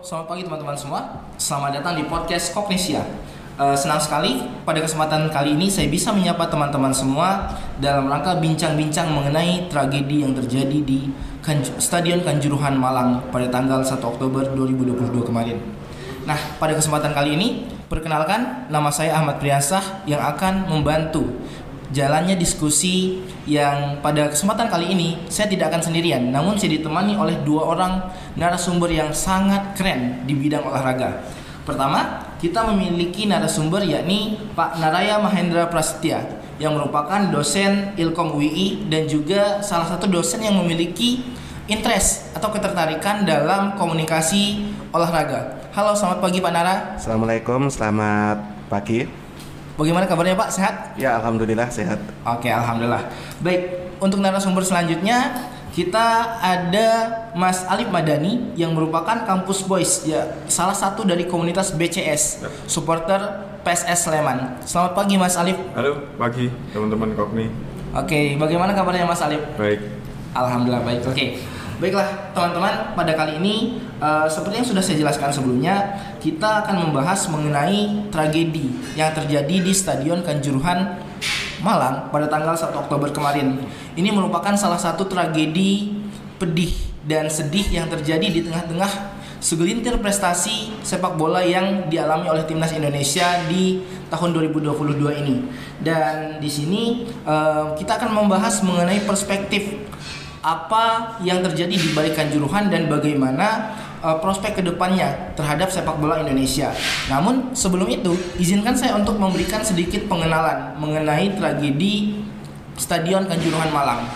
Selamat pagi teman-teman semua. Selamat datang di podcast Kognisia. Eh, senang sekali pada kesempatan kali ini saya bisa menyapa teman-teman semua dalam rangka bincang-bincang mengenai tragedi yang terjadi di Stadion Kanjuruhan Malang pada tanggal 1 Oktober 2022 kemarin. Nah, pada kesempatan kali ini, perkenalkan nama saya Ahmad Priyansah yang akan membantu jalannya diskusi yang pada kesempatan kali ini saya tidak akan sendirian. Namun saya ditemani oleh dua orang narasumber yang sangat keren di bidang olahraga. Pertama kita memiliki narasumber yakni Pak Naraya Mahendra Prasetya yang merupakan dosen Ilkom UI dan juga salah satu dosen yang memiliki interest atau ketertarikan dalam komunikasi olahraga. Halo selamat pagi Pak Nara. Assalamualaikum, selamat pagi. Bagaimana kabarnya Pak sehat Ya, alhamdulillah sehat. Oke, alhamdulillah. Baik, untuk narasumber selanjutnya kita ada Mas Alif Madani yang merupakan kampus boys ya salah satu dari komunitas BCS supporter PSS Sleman. Selamat pagi Mas Alif. Halo, pagi teman-teman Kokni. Oke, bagaimana kabarnya Mas Alif? Baik. Alhamdulillah baik. Oke. Baiklah teman-teman, pada kali ini eh, seperti yang sudah saya jelaskan sebelumnya, kita akan membahas mengenai tragedi yang terjadi di Stadion Kanjuruhan Malang pada tanggal 1 Oktober kemarin. Ini merupakan salah satu tragedi pedih dan sedih yang terjadi di tengah-tengah segelintir prestasi sepak bola yang dialami oleh timnas Indonesia di tahun 2022 ini. Dan di sini eh, kita akan membahas mengenai perspektif apa yang terjadi di balik Kanjuruhan dan bagaimana uh, prospek ke depannya terhadap sepak bola Indonesia. Namun sebelum itu, izinkan saya untuk memberikan sedikit pengenalan mengenai tragedi Stadion Kanjuruhan Malang.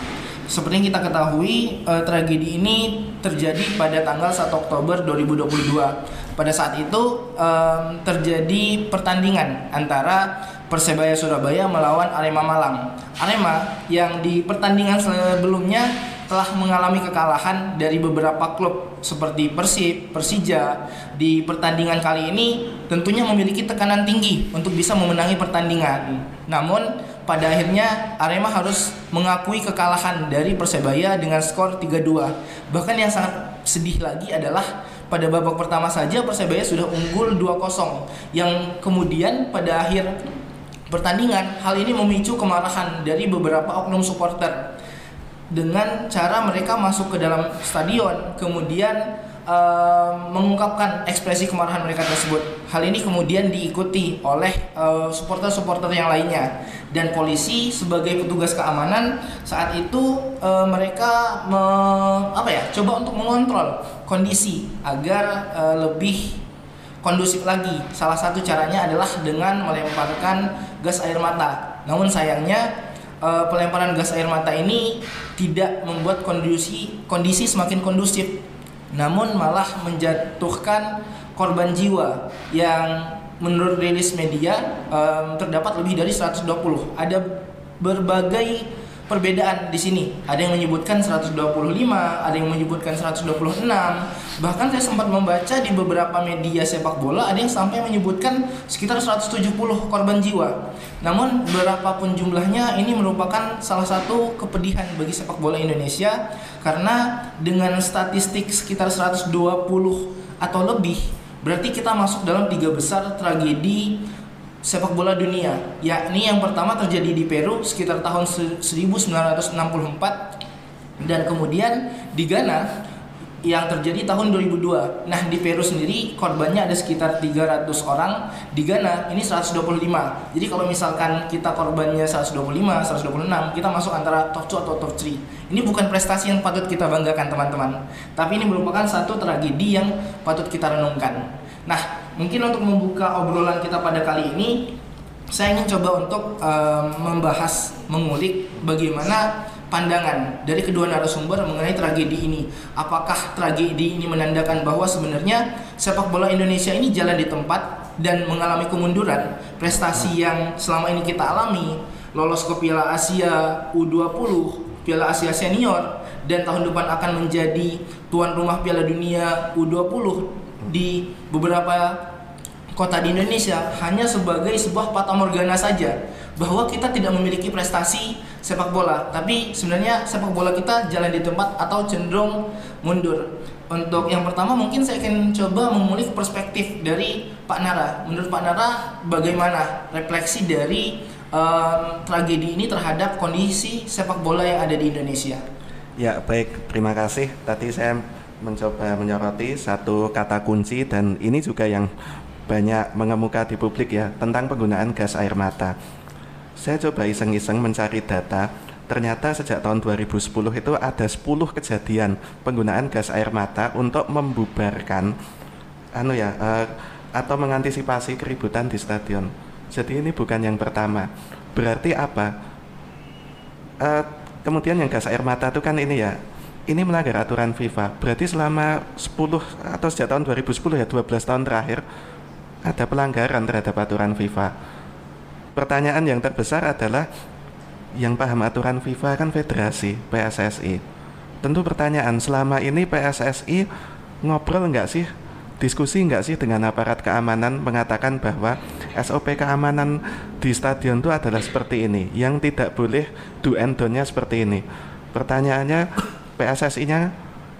Seperti yang kita ketahui, eh, tragedi ini terjadi pada tanggal 1 Oktober 2022. Pada saat itu em, terjadi pertandingan antara Persebaya Surabaya melawan Arema Malang. Arema yang di pertandingan sebelumnya telah mengalami kekalahan dari beberapa klub seperti Persib, Persija. Di pertandingan kali ini tentunya memiliki tekanan tinggi untuk bisa memenangi pertandingan. Namun pada akhirnya Arema harus mengakui kekalahan dari Persebaya dengan skor 3-2. Bahkan yang sangat sedih lagi adalah pada babak pertama saja Persebaya sudah unggul 2-0 yang kemudian pada akhir pertandingan hal ini memicu kemarahan dari beberapa oknum supporter dengan cara mereka masuk ke dalam stadion kemudian eh, mengungkapkan ekspresi kemarahan mereka tersebut. Hal ini kemudian diikuti oleh eh, supporter-supporter yang lainnya dan polisi sebagai petugas keamanan saat itu eh, mereka me- apa ya coba untuk mengontrol kondisi agar eh, lebih kondusif lagi. Salah satu caranya adalah dengan melemparkan gas air mata. Namun sayangnya eh, pelemparan gas air mata ini tidak membuat kondisi kondisi semakin kondusif, namun malah menjatuhkan korban jiwa yang menurut rilis media em, terdapat lebih dari 120. Ada berbagai perbedaan di sini. Ada yang menyebutkan 125, ada yang menyebutkan 126. Bahkan saya sempat membaca di beberapa media sepak bola ada yang sampai menyebutkan sekitar 170 korban jiwa. Namun berapapun jumlahnya ini merupakan salah satu kepedihan bagi sepak bola Indonesia karena dengan statistik sekitar 120 atau lebih berarti kita masuk dalam tiga besar tragedi sepak bola dunia yakni yang pertama terjadi di Peru sekitar tahun se- 1964 dan kemudian di Ghana yang terjadi tahun 2002. Nah, di Peru sendiri korbannya ada sekitar 300 orang, di Ghana ini 125. Jadi kalau misalkan kita korbannya 125, 126, kita masuk antara top 2 atau top 3. Ini bukan prestasi yang patut kita banggakan, teman-teman. Tapi ini merupakan satu tragedi yang patut kita renungkan. Nah, mungkin untuk membuka obrolan kita pada kali ini, saya ingin coba untuk em, membahas, mengulik bagaimana pandangan dari kedua narasumber mengenai tragedi ini. Apakah tragedi ini menandakan bahwa sebenarnya sepak bola Indonesia ini jalan di tempat dan mengalami kemunduran prestasi yang selama ini kita alami, lolos ke Piala Asia U20, Piala Asia Senior dan tahun depan akan menjadi tuan rumah Piala Dunia U20 di beberapa kota di Indonesia hanya sebagai sebuah fata morgana saja bahwa kita tidak memiliki prestasi sepak bola, tapi sebenarnya sepak bola kita jalan di tempat atau cenderung mundur. Untuk yang pertama mungkin saya akan coba mengulik perspektif dari Pak Nara. Menurut Pak Nara bagaimana refleksi dari um, tragedi ini terhadap kondisi sepak bola yang ada di Indonesia? Ya, baik. Terima kasih. Tadi saya mencoba menyoroti satu kata kunci dan ini juga yang banyak mengemuka di publik ya tentang penggunaan gas air mata. Saya coba iseng-iseng mencari data ternyata sejak tahun 2010 itu ada 10 kejadian penggunaan gas air mata untuk membubarkan anu ya uh, atau mengantisipasi keributan di stadion. Jadi ini bukan yang pertama. Berarti apa? Uh, kemudian yang gas air mata itu kan ini ya. Ini melanggar aturan FIFA. Berarti selama 10 atau sejak tahun 2010 ya 12 tahun terakhir ada pelanggaran terhadap aturan FIFA. Pertanyaan yang terbesar adalah yang paham aturan FIFA kan federasi PSSI. Tentu pertanyaan selama ini PSSI ngobrol nggak sih, diskusi nggak sih dengan aparat keamanan mengatakan bahwa SOP keamanan di stadion itu adalah seperti ini, yang tidak boleh do and seperti ini. Pertanyaannya PSSI-nya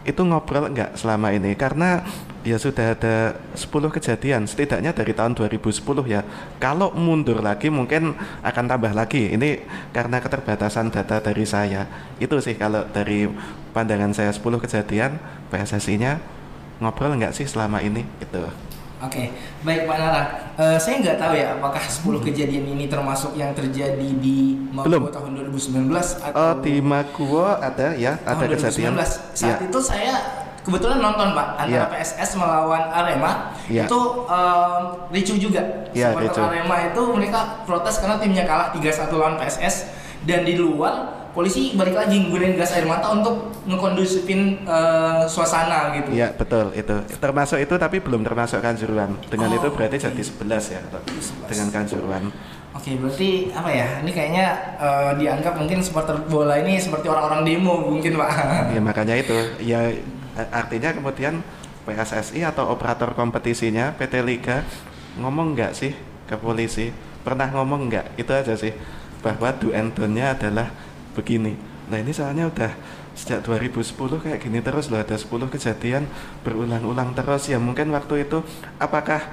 itu ngobrol enggak selama ini? Karena ya sudah ada 10 kejadian setidaknya dari tahun 2010 ya. Kalau mundur lagi mungkin akan tambah lagi. Ini karena keterbatasan data dari saya. Itu sih kalau dari pandangan saya 10 kejadian PSSI nya ngobrol enggak sih selama ini? Itu Oke, baik Pak Nara. Uh, saya nggak tahu ya apakah 10 kejadian ini termasuk yang terjadi di Makuo tahun 2019 atau Oh, di Makuo ada ya, ada tahun kejadian. 2019. Saat ya. itu saya kebetulan nonton Pak antara ya. PSS melawan Arema ya. itu um, ricu juga. Ya, Supporter Arema itu mereka protes karena timnya kalah 3-1 lawan PSS dan di luar polisi balik lagi nggunain gas air mata untuk ngekondusifin uh, suasana gitu. Iya betul itu termasuk itu tapi belum termasuk kanjuruan. Dengan oh, itu berarti okay. jadi 11 ya 11. dengan kanjuruan. Oke, okay, berarti apa ya? Ini kayaknya uh, dianggap mungkin supporter bola ini seperti orang-orang demo mungkin pak. Iya makanya itu. Ya artinya kemudian PSSI atau operator kompetisinya PT Liga ngomong nggak sih ke polisi? Pernah ngomong nggak? Itu aja sih bahwa do and adalah begini. Nah ini soalnya udah sejak 2010 kayak gini terus loh ada 10 kejadian berulang-ulang terus. Ya mungkin waktu itu apakah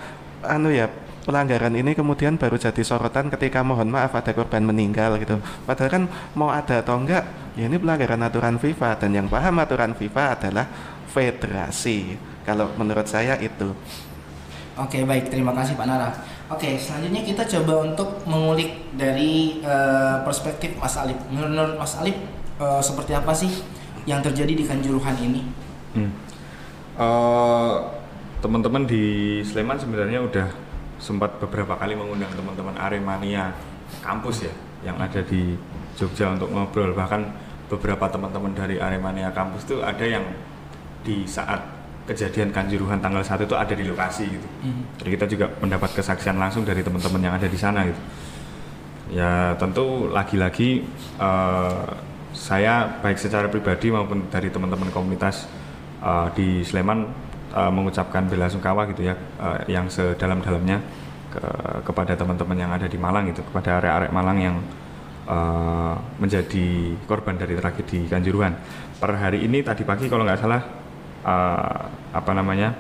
anu ya pelanggaran ini kemudian baru jadi sorotan ketika mohon maaf ada korban meninggal gitu. Padahal kan mau ada atau enggak ya ini pelanggaran aturan FIFA. Dan yang paham aturan FIFA adalah federasi kalau menurut saya itu. Oke baik. Terima kasih Pak Nara Oke, selanjutnya kita coba untuk mengulik dari uh, perspektif Mas Alip. Menurut Mas Alip, uh, seperti apa sih yang terjadi di Kanjuruhan ini? Hmm. Uh, teman-teman di Sleman sebenarnya udah sempat beberapa kali mengundang teman-teman Aremania kampus ya, yang ada di Jogja untuk ngobrol. Bahkan beberapa teman-teman dari Aremania kampus itu ada yang di saat kejadian kanjuruhan tanggal 1 itu ada di lokasi gitu. Mm. Jadi kita juga mendapat kesaksian langsung dari teman-teman yang ada di sana gitu. Ya tentu lagi-lagi uh, saya baik secara pribadi maupun dari teman-teman komunitas uh, di Sleman uh, mengucapkan bela sungkawa gitu ya uh, yang sedalam-dalamnya ke, kepada teman-teman yang ada di Malang gitu, kepada area-area Malang yang uh, menjadi korban dari tragedi Kanjuruhan. Per hari ini tadi pagi kalau nggak salah uh, apa namanya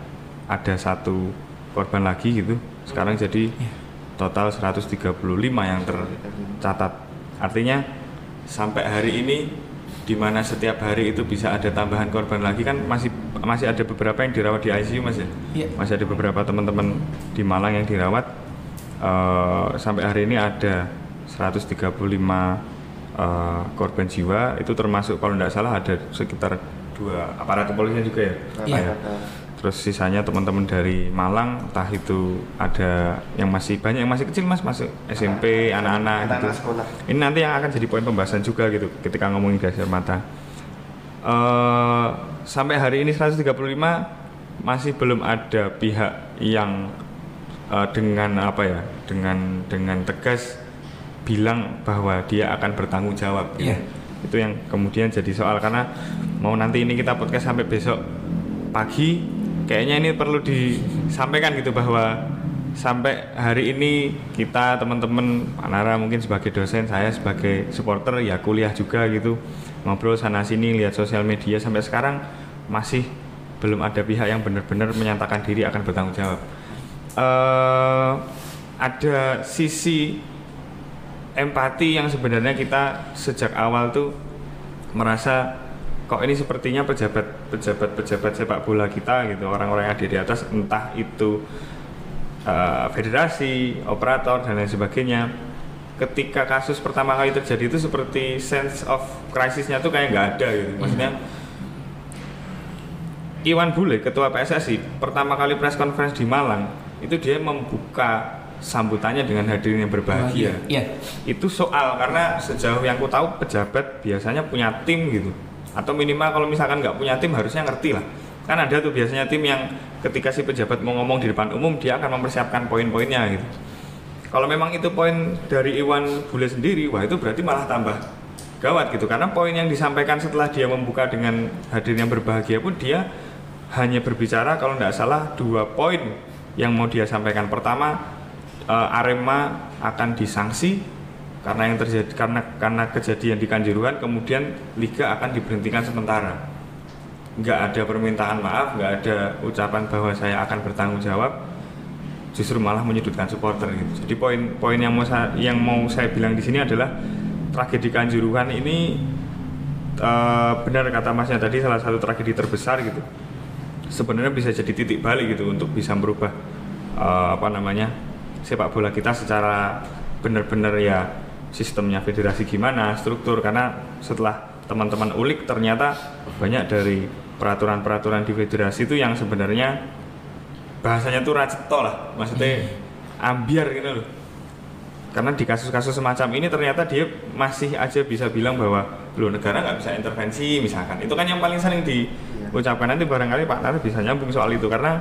ada satu korban lagi gitu. Sekarang jadi iya. total 135 yang tercatat. Artinya sampai hari ini di mana setiap hari itu bisa ada tambahan korban lagi kan masih masih ada beberapa yang dirawat di ICU mas ya? Yeah. masih ada beberapa teman-teman di Malang yang dirawat. Uh, sampai hari ini ada 135 uh, eh, korban jiwa. Itu termasuk kalau tidak salah ada sekitar dua aparat kepolisian juga ya iya. ya terus sisanya teman-teman dari Malang entah itu ada yang masih banyak yang masih kecil mas masuk SMP anak-anak gitu sekolah. ini nanti yang akan jadi poin pembahasan juga gitu ketika ngomongin gas air mata uh, sampai hari ini 135 masih belum ada pihak yang uh, dengan apa ya dengan dengan tegas bilang bahwa dia akan bertanggung jawab gitu. Itu yang kemudian jadi soal karena mau nanti ini kita podcast sampai besok pagi kayaknya ini perlu disampaikan gitu bahwa sampai hari ini kita teman-teman Pak Nara mungkin sebagai dosen saya sebagai supporter ya kuliah juga gitu ngobrol sana sini lihat sosial media sampai sekarang masih belum ada pihak yang benar-benar menyatakan diri akan bertanggung jawab. Eh, ada sisi empati yang sebenarnya kita sejak awal tuh merasa kok ini sepertinya pejabat pejabat pejabat sepak bola kita gitu orang-orang yang ada di atas entah itu uh, federasi operator dan lain sebagainya. Ketika kasus pertama kali terjadi itu seperti sense of crisisnya tuh kayak nggak ada gitu. Maksudnya Iwan Bule ketua PSSI pertama kali press conference di Malang itu dia membuka sambutannya dengan hadirin yang berbahagia. Iya. itu soal karena sejauh yang ku tahu pejabat biasanya punya tim gitu. Atau minimal kalau misalkan nggak punya tim harusnya ngerti lah. Kan ada tuh biasanya tim yang ketika si pejabat mau ngomong di depan umum dia akan mempersiapkan poin-poinnya gitu. Kalau memang itu poin dari Iwan Bule sendiri wah itu berarti malah tambah gawat gitu. Karena poin yang disampaikan setelah dia membuka dengan hadirin yang berbahagia pun dia hanya berbicara kalau tidak salah dua poin yang mau dia sampaikan. Pertama eh, Arema akan disanksi karena yang terjadi karena karena kejadian di Kanjuruhan kemudian liga akan diberhentikan sementara. Nggak ada permintaan maaf nggak ada ucapan bahwa saya akan bertanggung jawab justru malah menyudutkan supporter gitu. Jadi poin-poin yang mau saya, yang mau saya bilang di sini adalah tragedi Kanjuruhan ini eh, benar kata masnya tadi salah satu tragedi terbesar gitu. Sebenarnya bisa jadi titik balik gitu untuk bisa merubah eh, apa namanya sepak bola kita secara benar-benar ya sistemnya federasi gimana struktur. Karena setelah teman-teman ulik ternyata banyak dari peraturan-peraturan di federasi itu yang sebenarnya bahasanya tuh raceto lah. Maksudnya ambiar gitu loh. Karena di kasus-kasus semacam ini ternyata dia masih aja bisa bilang bahwa lo negara nggak bisa intervensi misalkan. Itu kan yang paling sering diucapkan. Nanti barangkali Pak Nar bisa nyambung soal itu. Karena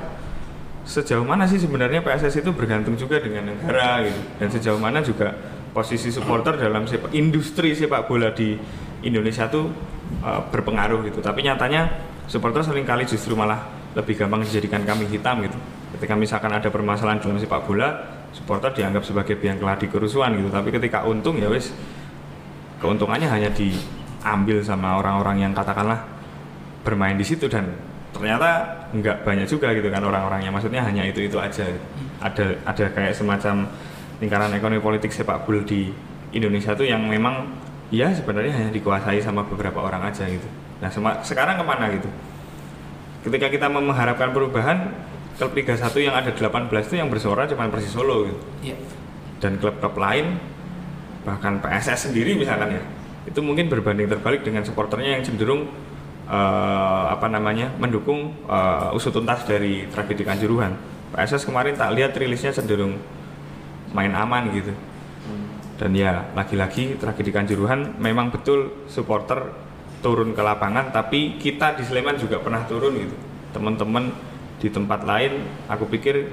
sejauh mana sih sebenarnya PSS itu bergantung juga dengan negara gitu. Dan sejauh mana juga posisi supporter dalam sepak industri sepak bola di Indonesia tuh uh, berpengaruh gitu. Tapi nyatanya supporter sering kali justru malah lebih gampang dijadikan kambing hitam gitu. Ketika misalkan ada permasalahan dalam sepak bola supporter dianggap sebagai biang keladi kerusuhan gitu. Tapi ketika untung ya wis keuntungannya hanya diambil sama orang-orang yang katakanlah bermain di situ dan ternyata nggak banyak juga gitu kan orang-orangnya. Maksudnya hanya itu itu aja. Ada ada kayak semacam lingkaran ekonomi politik sepak bola di Indonesia tuh yang memang ya sebenarnya hanya dikuasai sama beberapa orang aja gitu. Nah sema- sekarang ke mana gitu? Ketika kita mengharapkan perubahan klub Liga 1 yang ada 18 itu yang bersuara cuma Persis Solo gitu. Iya. dan klub-klub lain bahkan PSS sendiri misalkan ya itu mungkin berbanding terbalik dengan supporternya yang cenderung eh, apa namanya mendukung eh, usut tuntas dari tragedi Kanjuruhan. PSS kemarin tak lihat rilisnya cenderung main aman gitu. Dan ya lagi-lagi tragedi Kanjuruhan memang betul supporter turun ke lapangan tapi kita di Sleman juga pernah turun gitu. Teman-teman di tempat lain aku pikir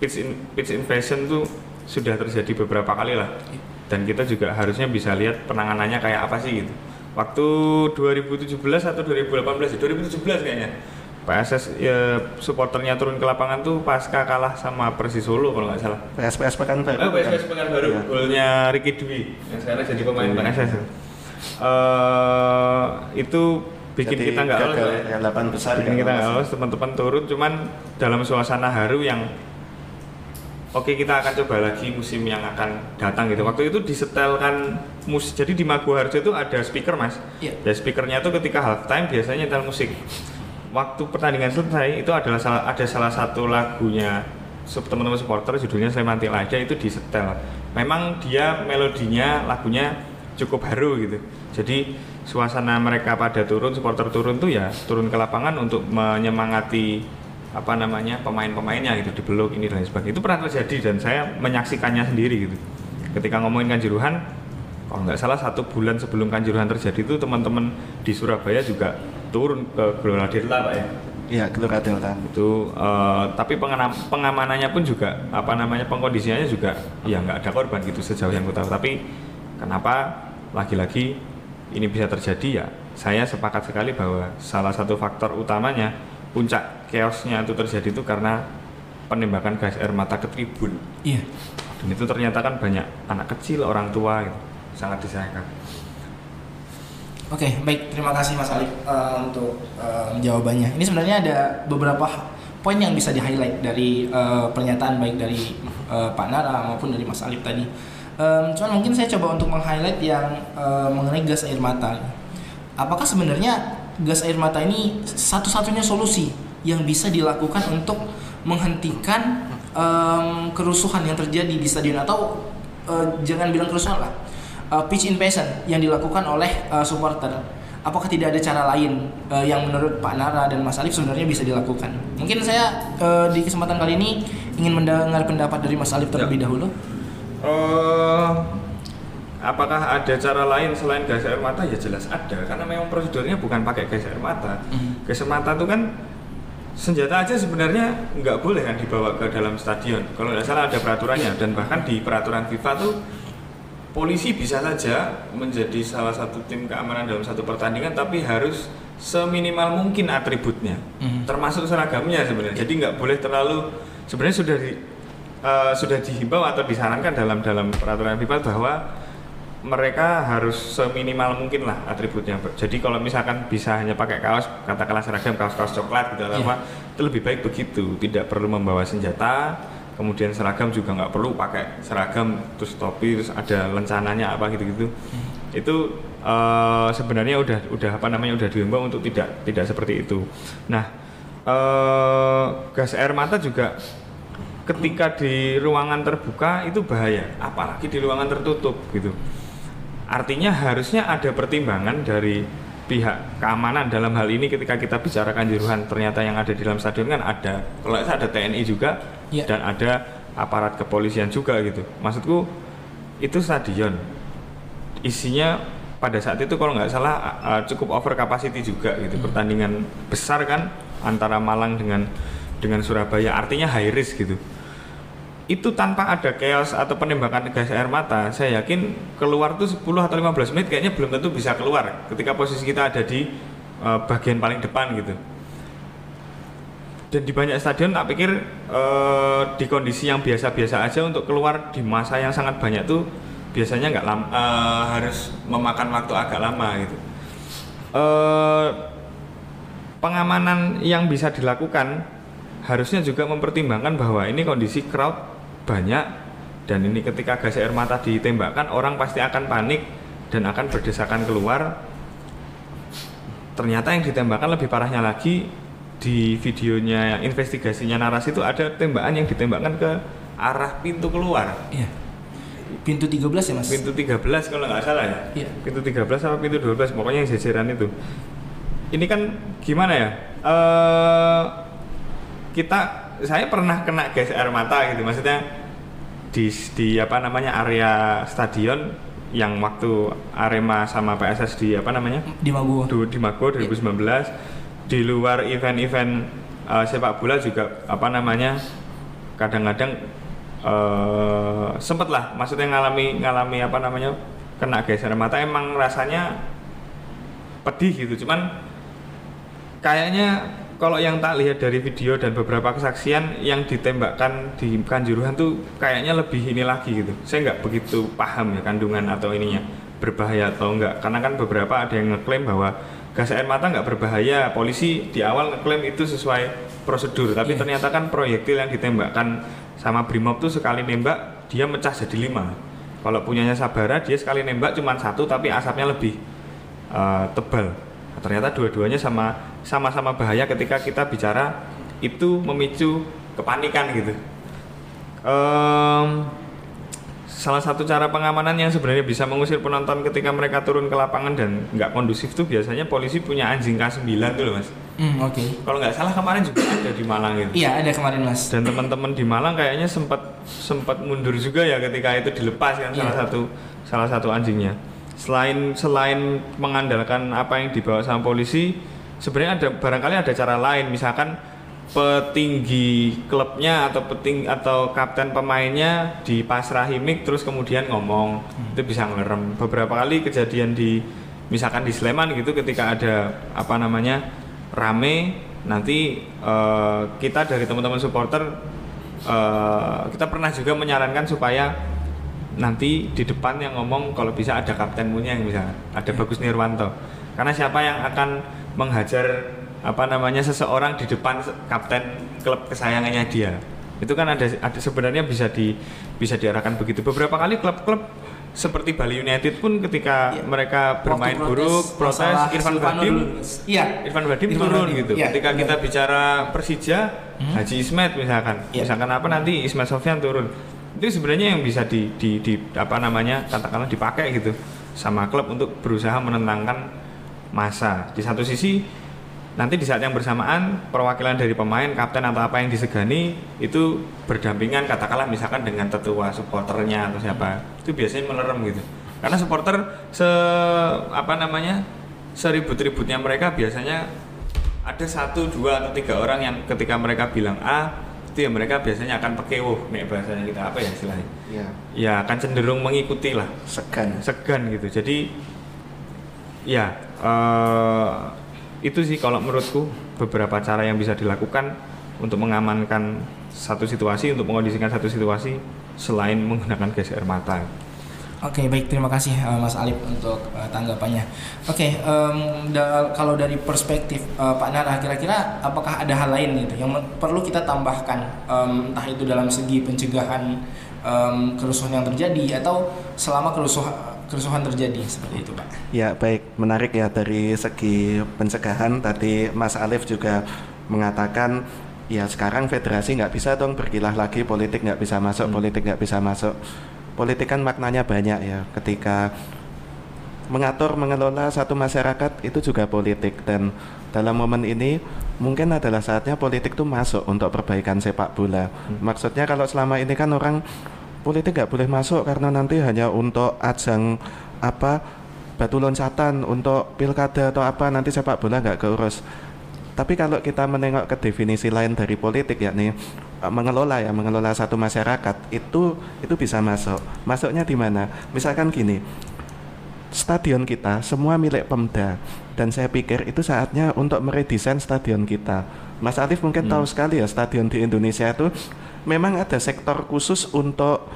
pitch, in, pitch invasion tuh sudah terjadi beberapa kali lah. Dan kita juga harusnya bisa lihat penanganannya kayak apa sih gitu waktu 2017 atau 2018 ya 2017 kayaknya PSS ya, supporternya turun ke lapangan tuh pasca kalah sama Persis Solo kalau nggak salah PSPS Pekanbaru. Oh, PSPS Pekanbaru, Iya. golnya Ricky Dwi yang sekarang jadi pemain Iya. PSS. Eh itu bikin Jadi kita nggak lolos. ya, delapan besar bikin nggak kita nggak lolos, teman-teman turun cuman dalam suasana haru yang Oke kita akan coba lagi musim yang akan datang gitu. Waktu itu disetelkan mus, jadi di Maguwarjo itu ada speaker mas. Iya. Dan speakernya itu ketika halftime biasanya nyetel musik. Waktu pertandingan selesai itu adalah salah, ada salah satu lagunya teman-teman supporter judulnya Sleman Aja itu disetel. Memang dia melodinya lagunya cukup haru gitu. Jadi suasana mereka pada turun supporter turun tuh ya turun ke lapangan untuk menyemangati apa namanya pemain-pemainnya gitu dibeluk ini dan lain sebagainya. Itu pernah terjadi dan saya menyaksikannya sendiri gitu. Ketika ngomongin kanjuruhan kalau nggak salah satu bulan sebelum kanjuruhan terjadi itu teman-teman di Surabaya juga turun ke Gelora Delta pak ya? Iya, Gelora Delta. itu eh, tapi pengamanannya pun juga apa namanya pengkondisiannya juga ya nggak ada korban gitu sejauh yang tahu. Tapi kenapa lagi-lagi ini bisa terjadi ya saya sepakat sekali bahwa salah satu faktor utamanya puncak chaosnya itu terjadi itu karena penembakan gas air mata ke tribun Iya. dan itu ternyata kan banyak anak kecil orang tua gitu sangat disayangkan Oke, baik. Terima kasih Mas Alif eh, untuk eh, jawabannya. Ini sebenarnya ada beberapa poin yang bisa di-highlight dari eh, pernyataan baik dari eh, Pak Nara maupun dari Mas Alif tadi. Em, cuman mungkin saya coba untuk meng-highlight yang eh, mengenai gas air mata. Apakah sebenarnya gas air mata ini satu-satunya solusi yang bisa dilakukan untuk menghentikan em, kerusuhan yang terjadi di stadion atau eh, jangan bilang kerusuhan lah uh, pitch invasion yang dilakukan oleh uh, supporter. Apakah tidak ada cara lain uh, yang menurut Pak Nara dan Mas Alif sebenarnya bisa dilakukan? Mungkin saya uh, di kesempatan kali ini ingin mendengar pendapat dari Mas Alif terlebih dahulu. Eh, apakah ada cara lain selain gas air mata? Ya jelas ada, karena memang prosedurnya bukan pakai gas air mata. Mhm. Gas air mata itu kan senjata aja sebenarnya nggak boleh kan dibawa ke dalam stadion. Kalau nggak salah ada peraturannya dan bahkan di peraturan FIFA tuh polisi bisa saja menjadi salah satu tim keamanan dalam satu pertandingan, tapi harus seminimal mungkin atributnya, Mhm. termasuk seragamnya sebenarnya. Jadi nggak boleh terlalu sebenarnya sudah di eh, sudah dihimbau atau disarankan dalam dalam peraturan FIFA bahwa mereka harus seminimal mungkin lah atributnya. Jadi kalau misalkan bisa hanya pakai kaos, katakanlah seragam kaos-kaos coklat gitu Iya. apa, itu lebih baik begitu. Tidak perlu membawa senjata, kemudian seragam juga nggak perlu pakai seragam terus topi terus ada lencananya apa gitu-gitu. Itu eh, sebenarnya udah udah apa namanya udah dihimbau untuk tidak tidak seperti itu. Nah, eh, gas air mata juga ketika di ruangan terbuka itu bahaya, apalagi di ruangan tertutup gitu. Artinya harusnya ada pertimbangan dari pihak keamanan dalam hal ini ketika kita bicarakan juruhan ternyata yang ada di dalam stadion kan ada kalau ada TNI juga Iya. dan ada aparat kepolisian juga gitu. Maksudku itu stadion. Isinya pada saat itu kalau nggak salah uh, cukup over capacity juga gitu. Pertandingan besar kan antara Malang dengan dengan Surabaya. Artinya high risk gitu itu tanpa ada chaos atau penembakan gas air mata saya yakin keluar tuh 10 atau 15 menit kayaknya belum tentu bisa keluar ketika posisi kita ada di uh, bagian paling depan gitu. Dan di banyak stadion tak pikir eh, di kondisi yang biasa-biasa aja untuk keluar di masa yang sangat banyak tuh biasanya nggak lam- eh, harus memakan waktu agak lama gitu. Eh, pengamanan yang bisa dilakukan harusnya juga mempertimbangkan bahwa ini kondisi crowd banyak dan ini ketika gas air mata ditembakkan orang pasti akan panik dan akan berdesakan keluar. Ternyata yang ditembakkan lebih parahnya lagi di videonya investigasinya narasi itu ada tembakan yang ditembakkan ke arah pintu keluar. Iya. Pintu 13 ya, Mas? pintu 13 kalau nggak salah ya? Iya. pintu 13 sama pintu 12 pokoknya yang jajaran itu. Ini kan gimana ya? Eh kita saya pernah kena gas air mata gitu. Maksudnya di di apa namanya area stadion yang waktu Arema sama PSS di apa namanya? Di Maguwo. Du- di Mago 2019 di luar event-event uh, sepak bola juga apa namanya kadang-kadang uh, sempet lah maksudnya ngalami ngalami apa namanya kena gas air mata. Emang rasanya pedih gitu. Cuman kayaknya kalau yang tak lihat dari video dan beberapa kesaksian yang ditembakkan di Kanjuruhan tuh kayaknya lebih ini lagi gitu. Saya nggak begitu paham ya kandungan atau ininya berbahaya atau enggak karena kan beberapa ada yang ngeklaim bahwa gas air mata nggak berbahaya. Polisi di awal ngeklaim itu sesuai prosedur tapi Iya. ternyata kan proyektil yang ditembakkan sama Brimob tuh sekali nembak dia mecah jadi lima. Kalau punyanya Sabara dia sekali nembak cuma satu tapi asapnya lebih uh, tebal ternyata dua-duanya sama sama-sama bahaya ketika kita bicara itu memicu kepanikan gitu Em, salah satu cara pengamanan yang sebenarnya bisa mengusir penonton ketika mereka turun ke lapangan dan nggak kondusif tuh biasanya polisi punya anjing K9 tuh loh mas Hmm, oke. kalau nggak salah kemarin juga ada di Malang gitu Iya, ada kemarin, Mas. dan teman-teman di Malang kayaknya sempat sempat mundur juga ya ketika itu dilepas kan salah Iya. satu salah satu anjingnya selain selain mengandalkan apa yang dibawa sama polisi sebenarnya ada barangkali ada cara lain. Misalkan petinggi klubnya atau peting atau kapten pemainnya dipasrahi mic terus kemudian ngomong. Itu bisa ngerem. Beberapa kali kejadian di misalkan di Sleman gitu ketika ada apa namanya rame nanti eh, kita dari teman-teman supporter eh, kita pernah juga menyarankan supaya nanti di depan yang ngomong kalau bisa ada kapten Munyeng misalnya, ada Bagus Nirwanto. Karena siapa yang akan menghajar apa namanya seseorang di depan kapten klub kesayangannya dia. Itu kan ada, ada sebenarnya bisa di bisa diarahkan begitu. Beberapa kali klub-klub seperti Bali United pun ketika Iya. mereka bermain Waktu buruk, protes Irfan Badim. Iya. Irfan Badim Irfan turun Badim, gitu. iya, Ketika iya. kita bicara Persija, Haji Ismet misalkan, Iya. misalkan apa nanti Ismet Sofyan turun. Itu sebenarnya yang bisa di, di, di apa namanya katakanlah dipakai gitu sama klub untuk berusaha menenangkan masa. Di satu sisi nanti di saat yang bersamaan perwakilan dari pemain, kapten atau apa yang disegani itu berdampingan katakanlah misalkan dengan tetua supporternya atau siapa. Itu biasanya melerem gitu. Karena supporter se apa namanya seribut-ributnya mereka biasanya ada satu dua atau tiga orang yang ketika mereka bilang A itu ya mereka biasanya akan pekewuh nih bahasanya kita apa ya istilahnya? Ya ya akan cenderung mengikuti lah segan. Segan gitu. Jadi ya eh, itu sih kalau menurutku beberapa cara yang bisa dilakukan untuk mengamankan satu situasi untuk mengondisikan satu situasi selain menggunakan gas air mata Oke baik terima kasih uh, Mas Alip untuk uh, tanggapannya. Oke em, da- kalau dari perspektif uh, Pak Nara kira-kira apakah ada hal lain gitu yang perlu kita tambahkan em, entah itu dalam segi pencegahan em, kerusuhan yang terjadi atau selama kerusuhan kerusuhan terjadi seperti itu Pak. Ya baik, menarik ya dari segi pencegahan tadi Mas Alif juga mengatakan ya sekarang federasi nggak bisa dong berkilah lagi politik nggak bisa masuk, Hmm. politik nggak bisa masuk. Politik kan maknanya banyak ya ketika mengatur mengelola satu masyarakat itu juga politik dan dalam momen ini mungkin adalah saatnya politik tuh masuk untuk perbaikan sepak bola. Maksudnya kalau selama ini kan orang politik nggak boleh masuk karena nanti hanya untuk ajang apa batu loncatan untuk pilkada atau apa nanti sepak bola nggak keurus. Tapi kalau kita menengok ke definisi lain dari politik yakni mengelola ya mengelola satu masyarakat itu itu bisa masuk. Masuknya di mana? Misalkan gini, stadion kita semua milik Pemda dan saya pikir itu saatnya untuk meredesain stadion kita. Mas Alif mungkin tahu sekali ya stadion di Indonesia itu memang ada sektor khusus untuk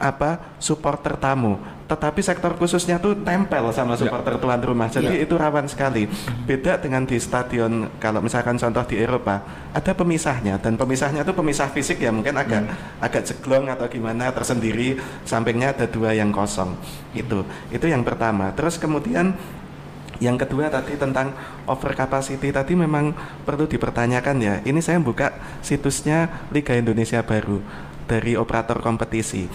apa supporter tamu. Tetapi sektor khususnya tuh tempel sama supporter tuan rumah. Jadi itu rawan sekali. Beda dengan di stadion kalau misalkan contoh di Eropa ada pemisahnya dan pemisahnya tuh pemisah fisik ya mungkin agak agak jeglong atau gimana tersendiri. Sampingnya ada dua yang kosong. Itu itu yang pertama. Terus kemudian yang kedua tadi tentang over capacity tadi memang perlu dipertanyakan ya. Ini saya buka situsnya Liga Indonesia Baru dari operator kompetisi.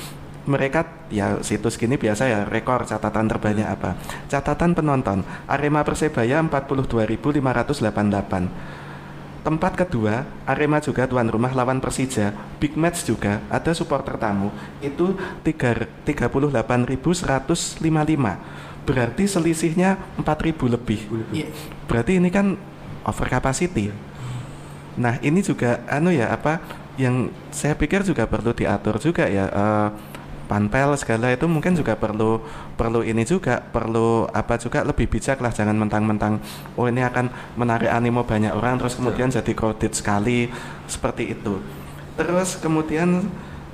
Mereka ya situs gini biasa ya rekor catatan terbanyak apa? Catatan penonton Arema Persebaya 42.588. Tempat kedua, Arema juga tuan rumah lawan Persija. Big match juga, ada supporter tamu. Itu tiga- 38.155. Berarti selisihnya 4.000 lebih. Iya. Berarti ini kan over capacity. Nah, ini juga anu ya apa yang saya pikir juga perlu diatur juga ya eh, panpel segala itu mungkin juga perlu perlu ini juga perlu apa juga lebih bijak lah jangan mentang-mentang oh ini akan menarik animo banyak orang terus kemudian jadi crowded sekali seperti itu. Terus kemudian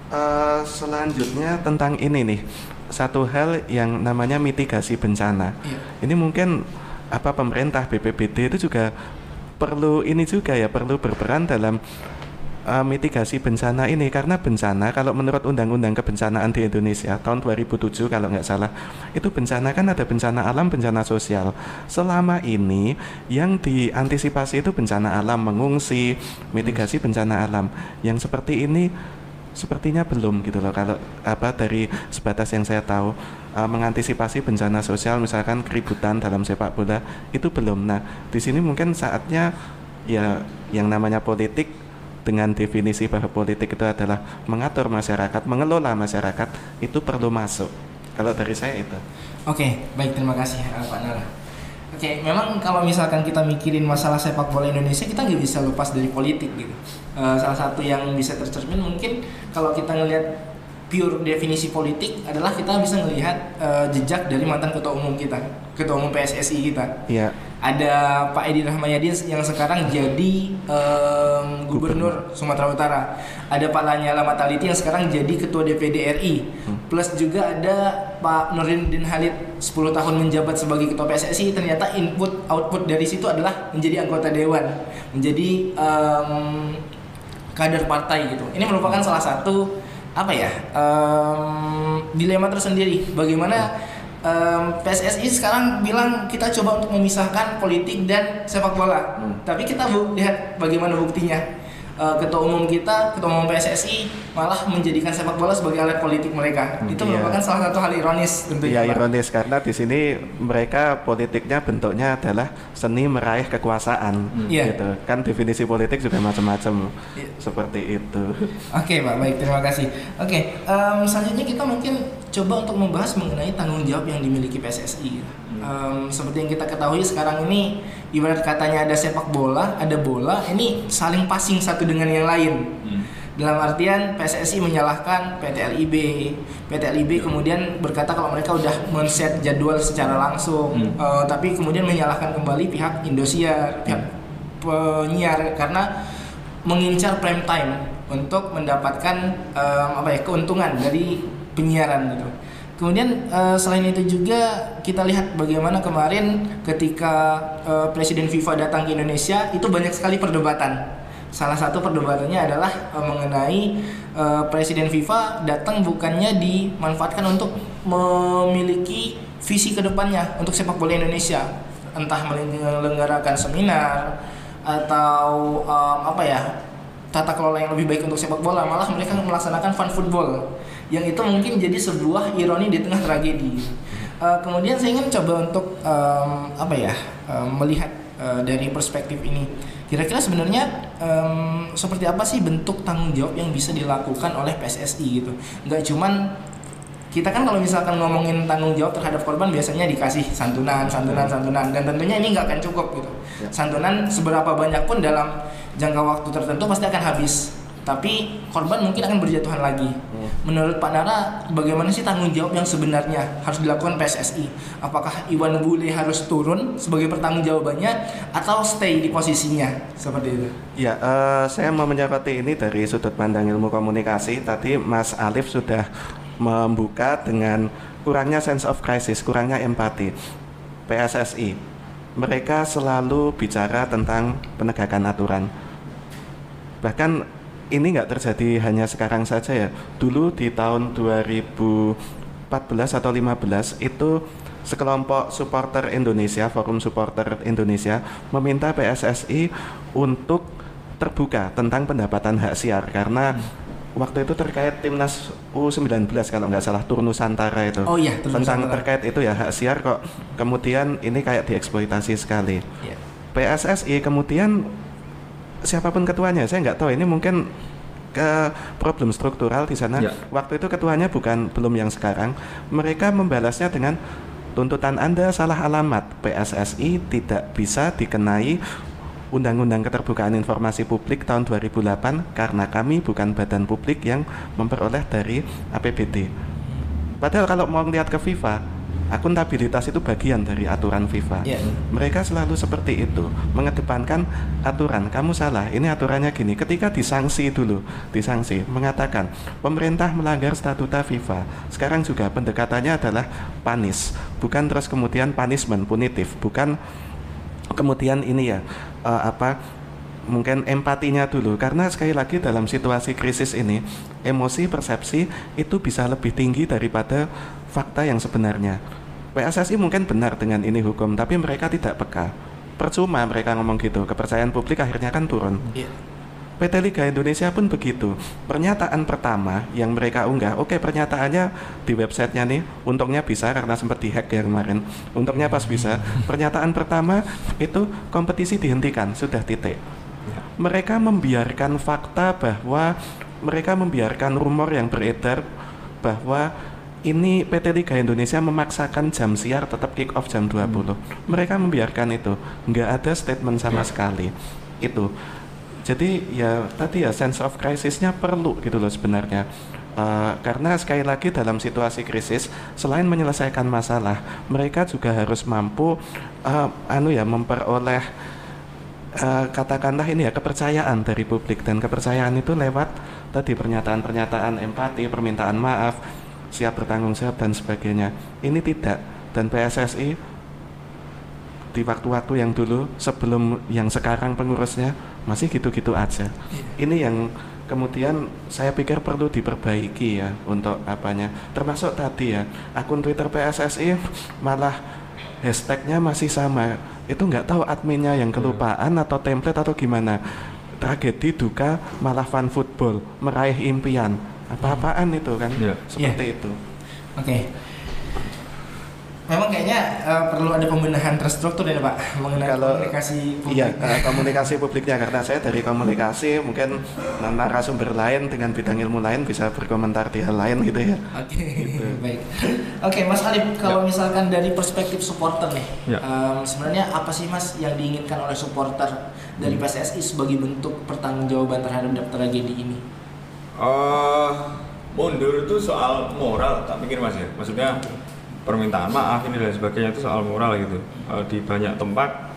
eh, selanjutnya tentang ini nih satu hal yang namanya mitigasi bencana. Iya. Ini mungkin apa pemerintah BPBD itu juga perlu ini juga ya perlu berperan dalam uh, mitigasi bencana ini. Karena bencana kalau menurut undang-undang kebencanaan di Indonesia tahun 2007 kalau nggak salah itu bencana kan ada bencana alam bencana sosial. Selama ini yang diantisipasi itu bencana alam mengungsi mitigasi bencana alam. Yang seperti ini sepertinya belum gitu loh. Kalau apa dari sebatas yang saya tahu uh, mengantisipasi bencana sosial misalkan keributan dalam sepak bola itu belum. Nah di sini mungkin saatnya ya yang namanya politik dengan definisi bahwa politik itu adalah mengatur masyarakat mengelola masyarakat itu perlu masuk kalau dari saya itu Oke, baik terima kasih uh, Pak Nara. Oke, memang kalau misalkan kita mikirin masalah sepak bola Indonesia, kita nggak bisa lepas dari politik gitu. Uh, salah satu yang bisa tercermin mungkin kalau kita ngelihat pure definisi politik adalah kita bisa melihat uh, jejak dari mantan ketua umum kita, ketua umum PSSI kita. ya ada Pak Edi Rahmayadi yang sekarang jadi em, gubernur Sumatera Utara. Ada Pak Lanyala Mataliti yang sekarang jadi ketua DPD RI plus juga ada Pak Nurdin Halid 10 tahun menjabat sebagai ketua PSSI ternyata input output dari situ adalah menjadi anggota dewan menjadi em, kader partai gitu. Ini merupakan salah satu apa ya em, dilema tersendiri. Bagaimana em, PSSI sekarang bilang kita coba untuk memisahkan politik dan sepak bola. Tapi kita bu, lihat bagaimana buktinya. Eh, ketua umum kita, ketua umum PSSI malah menjadikan sepak bola sebagai alat politik mereka. Itu iya. merupakan salah satu hal ironis tentunya. Iya ironis karena di sini mereka politiknya bentuknya adalah seni meraih kekuasaan Iya. gitu. Kan definisi politik juga macam-macam Iya. seperti itu. Oke Pak, baik terima kasih. Oke, em, selanjutnya kita mungkin coba untuk membahas mengenai tanggung jawab yang dimiliki PSSI. Em, seperti yang kita ketahui sekarang ini, ibarat katanya ada sepak bola, ada bola, ini saling passing satu dengan yang lain. Dalam artian PSSI menyalahkan PT LIB, PT LIB kemudian berkata kalau mereka udah men-set jadwal secara langsung, Hmm. Eh, tapi kemudian menyalahkan kembali pihak Indosiar, pihak penyiar karena mengincar prime time untuk mendapatkan em, apa ya keuntungan dari penyiaran gitu. Kemudian eh, selain itu juga kita lihat bagaimana kemarin ketika eh, Presiden FIFA datang ke Indonesia itu banyak sekali perdebatan. Salah satu perdebatannya adalah eh, mengenai eh, Presiden FIFA datang bukannya dimanfaatkan untuk memiliki visi ke depannya untuk sepak bola Indonesia, entah menyelenggarakan seminar atau em, apa ya tata kelola yang lebih baik untuk sepak bola malah mereka melaksanakan fun football yang itu mungkin jadi sebuah ironi di tengah tragedi Eh, kemudian saya ingin coba untuk em, apa ya em, melihat eh, dari perspektif ini kira-kira sebenarnya em, seperti apa sih bentuk tanggung jawab yang bisa dilakukan oleh PSSI gitu nggak cuman kita kan kalau misalkan ngomongin tanggung jawab terhadap korban biasanya dikasih santunan, santunan, santunan dan tentunya ini nggak akan cukup gitu. Ya. Santunan seberapa banyak pun dalam jangka waktu tertentu pasti akan habis. Tapi korban mungkin akan berjatuhan lagi. Menurut Pak Nara, bagaimana sih tanggung jawab yang sebenarnya harus dilakukan PSSI? Apakah Iwan Bule harus turun sebagai pertanggung jawabannya atau stay di posisinya seperti itu? Ya, eh, saya mau menyoroti ini dari sudut pandang ilmu komunikasi. Tadi Mas Alif sudah membuka dengan kurangnya sense of crisis, kurangnya empati. PSSI, mereka selalu bicara tentang penegakan aturan. Bahkan ini nggak terjadi hanya sekarang saja ya. Dulu di tahun 2014 atau 15 itu sekelompok supporter Indonesia, Forum Supporter Indonesia meminta PSSI untuk terbuka tentang pendapatan hak siar karena waktu itu terkait timnas U19 kalau nggak salah tur Nusantara itu Oh iya, Tur tentang Nusantara. terkait itu ya hak siar kok kemudian ini kayak dieksploitasi sekali Ya. PSSI kemudian siapa pun ketuanya saya nggak tahu ini mungkin ke problem struktural di sana Ya. waktu itu ketuanya bukan belum yang sekarang mereka membalasnya dengan tuntutan anda salah alamat PSSI tidak bisa dikenai Undang-Undang Keterbukaan Informasi Publik tahun 2008 karena kami bukan badan publik yang memperoleh dari APBD. Padahal kalau mau lihat ke FIFA, akuntabilitas itu bagian dari aturan FIFA. Iya. Mereka selalu seperti itu, mengedepankan aturan. Kamu salah, ini aturannya gini. Ketika disanksi dulu, disanksi, mengatakan pemerintah melanggar statuta FIFA. Sekarang juga pendekatannya adalah panis, bukan terus kemudian punishment, punitif, bukan kemudian ini ya eh, apa mungkin empatinya dulu karena sekali lagi dalam situasi krisis ini emosi persepsi itu bisa lebih tinggi daripada fakta yang sebenarnya PSSI mungkin benar dengan ini hukum tapi mereka tidak peka percuma mereka ngomong gitu kepercayaan publik akhirnya kan turun Iya. PT Liga Indonesia pun begitu. Pernyataan pertama yang mereka unggah, oke pernyataannya di websitenya nih, untungnya bisa karena sempat dihack ya kemarin. Untungnya pas bisa. Pernyataan pertama itu kompetisi dihentikan, sudah titik. Mereka membiarkan fakta bahwa mereka membiarkan rumor yang beredar bahwa ini PT Liga Indonesia memaksakan jam siar tetap kick off jam 20. Mereka membiarkan itu. Nggak ada statement sama sekali. Itu jadi ya tadi ya sense of crisisnya perlu gitu loh sebenarnya Uh, karena sekali lagi dalam situasi krisis, selain menyelesaikan masalah, mereka juga harus mampu, uh, anu ya, memperoleh uh, katakanlah ini ya kepercayaan dari publik dan kepercayaan itu lewat tadi pernyataan-pernyataan empati, permintaan maaf, siap bertanggung jawab dan sebagainya. Ini tidak. Dan PSSI di waktu-waktu yang dulu sebelum yang sekarang pengurusnya masih gitu-gitu aja. Ini yang kemudian saya pikir perlu diperbaiki ya untuk apanya. Termasuk tadi ya akun Twitter PSSI malah hashtagnya masih sama. Itu nggak tahu adminnya yang kelupaan atau template atau gimana. Tragedi duka malah fun football meraih impian apa-apaan itu kan Ya. seperti Ya. itu Oke. Memang kayaknya eh, perlu ada pembenahan terstruktur ya Pak mengenai Kalau- komunikasi publik. Iya, eh, komunikasi publiknya karena saya dari komunikasi mungkin narasumber lain dengan bidang ilmu lain bisa berkomentar di hal lain gitu ya. Oke, Gitu. baik. Oke, Mas Alif, kalau misalkan dari perspektif supporter nih, Ya. em, sebenarnya apa sih Mas yang diinginkan oleh supporter dari Hmm. PSSI sebagai bentuk pertanggungjawaban terhadap tragedi ini? Eh, mundur itu soal moral, tak pikir mas ya. Maksudnya permintaan maaf ini dan sebagainya itu soal moral gitu. Eh, di banyak tempat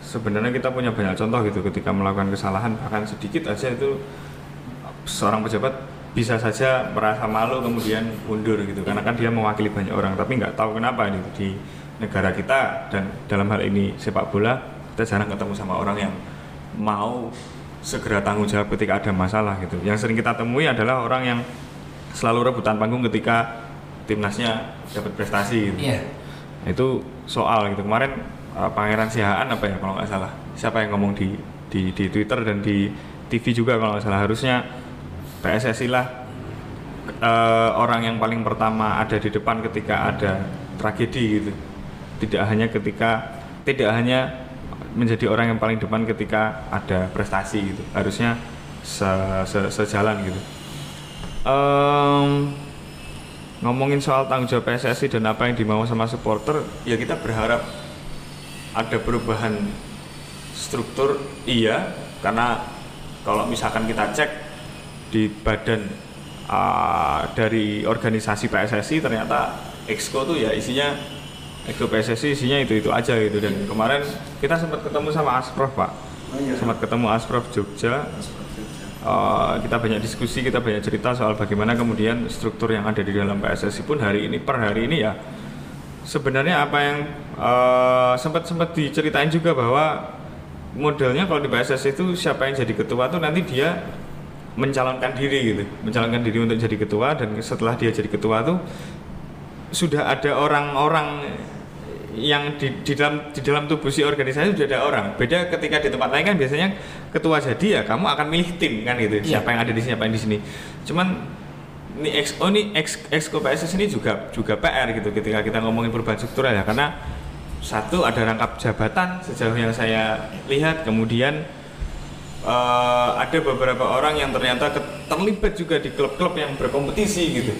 sebenarnya kita punya banyak contoh gitu ketika melakukan kesalahan bahkan sedikit aja itu seorang pejabat bisa saja merasa malu kemudian mundur gitu karena kan dia mewakili banyak orang tapi nggak tahu kenapa ini di negara kita dan dalam hal ini sepak bola kita jarang ketemu sama orang yang mau segera tanggung jawab ketika ada masalah gitu. Yang sering kita temui adalah orang yang selalu rebutan panggung ketika timnasnya dapat prestasi gitu. Iya. Nah, itu soal gitu. Kemarin uh, Pangeran Sihaan apa ya kalau nggak salah. Siapa yang ngomong di, di di Twitter dan di TV juga kalau nggak salah. Harusnya PSSI lah uh, orang yang paling pertama ada di depan ketika ada tragedi gitu. Tidak hanya ketika tidak hanya menjadi orang yang paling depan ketika ada prestasi gitu. Harusnya se, se- sejalan gitu. Em, ngomongin soal tanggung jawab PSSI dan apa yang dimau sama supporter ya kita berharap ada perubahan struktur iya. Karena kalau misalkan kita cek di badan ah, dari organisasi PSSI ternyata exco tuh ya isinya exco PSSI isinya itu itu aja gitu. Dan kemarin kita sempat ketemu sama Asprof pak. Sempat ketemu Asprof Jogja. Uh, kita banyak diskusi, kita banyak cerita soal bagaimana kemudian struktur yang ada di dalam PSSI pun hari ini per hari ini ya sebenarnya apa yang uh, sempat sempat diceritain juga bahwa modelnya kalau di PSSI itu siapa yang jadi ketua tuh nanti dia mencalonkan diri gitu, mencalonkan diri untuk jadi ketua dan setelah dia jadi ketua tuh sudah ada orang-orang yang di, di dalam di dalam tubuh si organisasi sudah ada orang. Beda ketika di tempat lain kan biasanya ketua jadi ya kamu akan milih tim kan gitu. Iya. Siapa yang ada di sini, siapa yang di sini. Cuman ini ex oh ini ex exco PSS ini juga juga PR gitu ketika kita ngomongin perubahan struktural ya karena satu ada rangkap jabatan sejauh yang saya lihat kemudian eh, ada beberapa orang yang ternyata terlibat juga di klub-klub yang berkompetisi gitu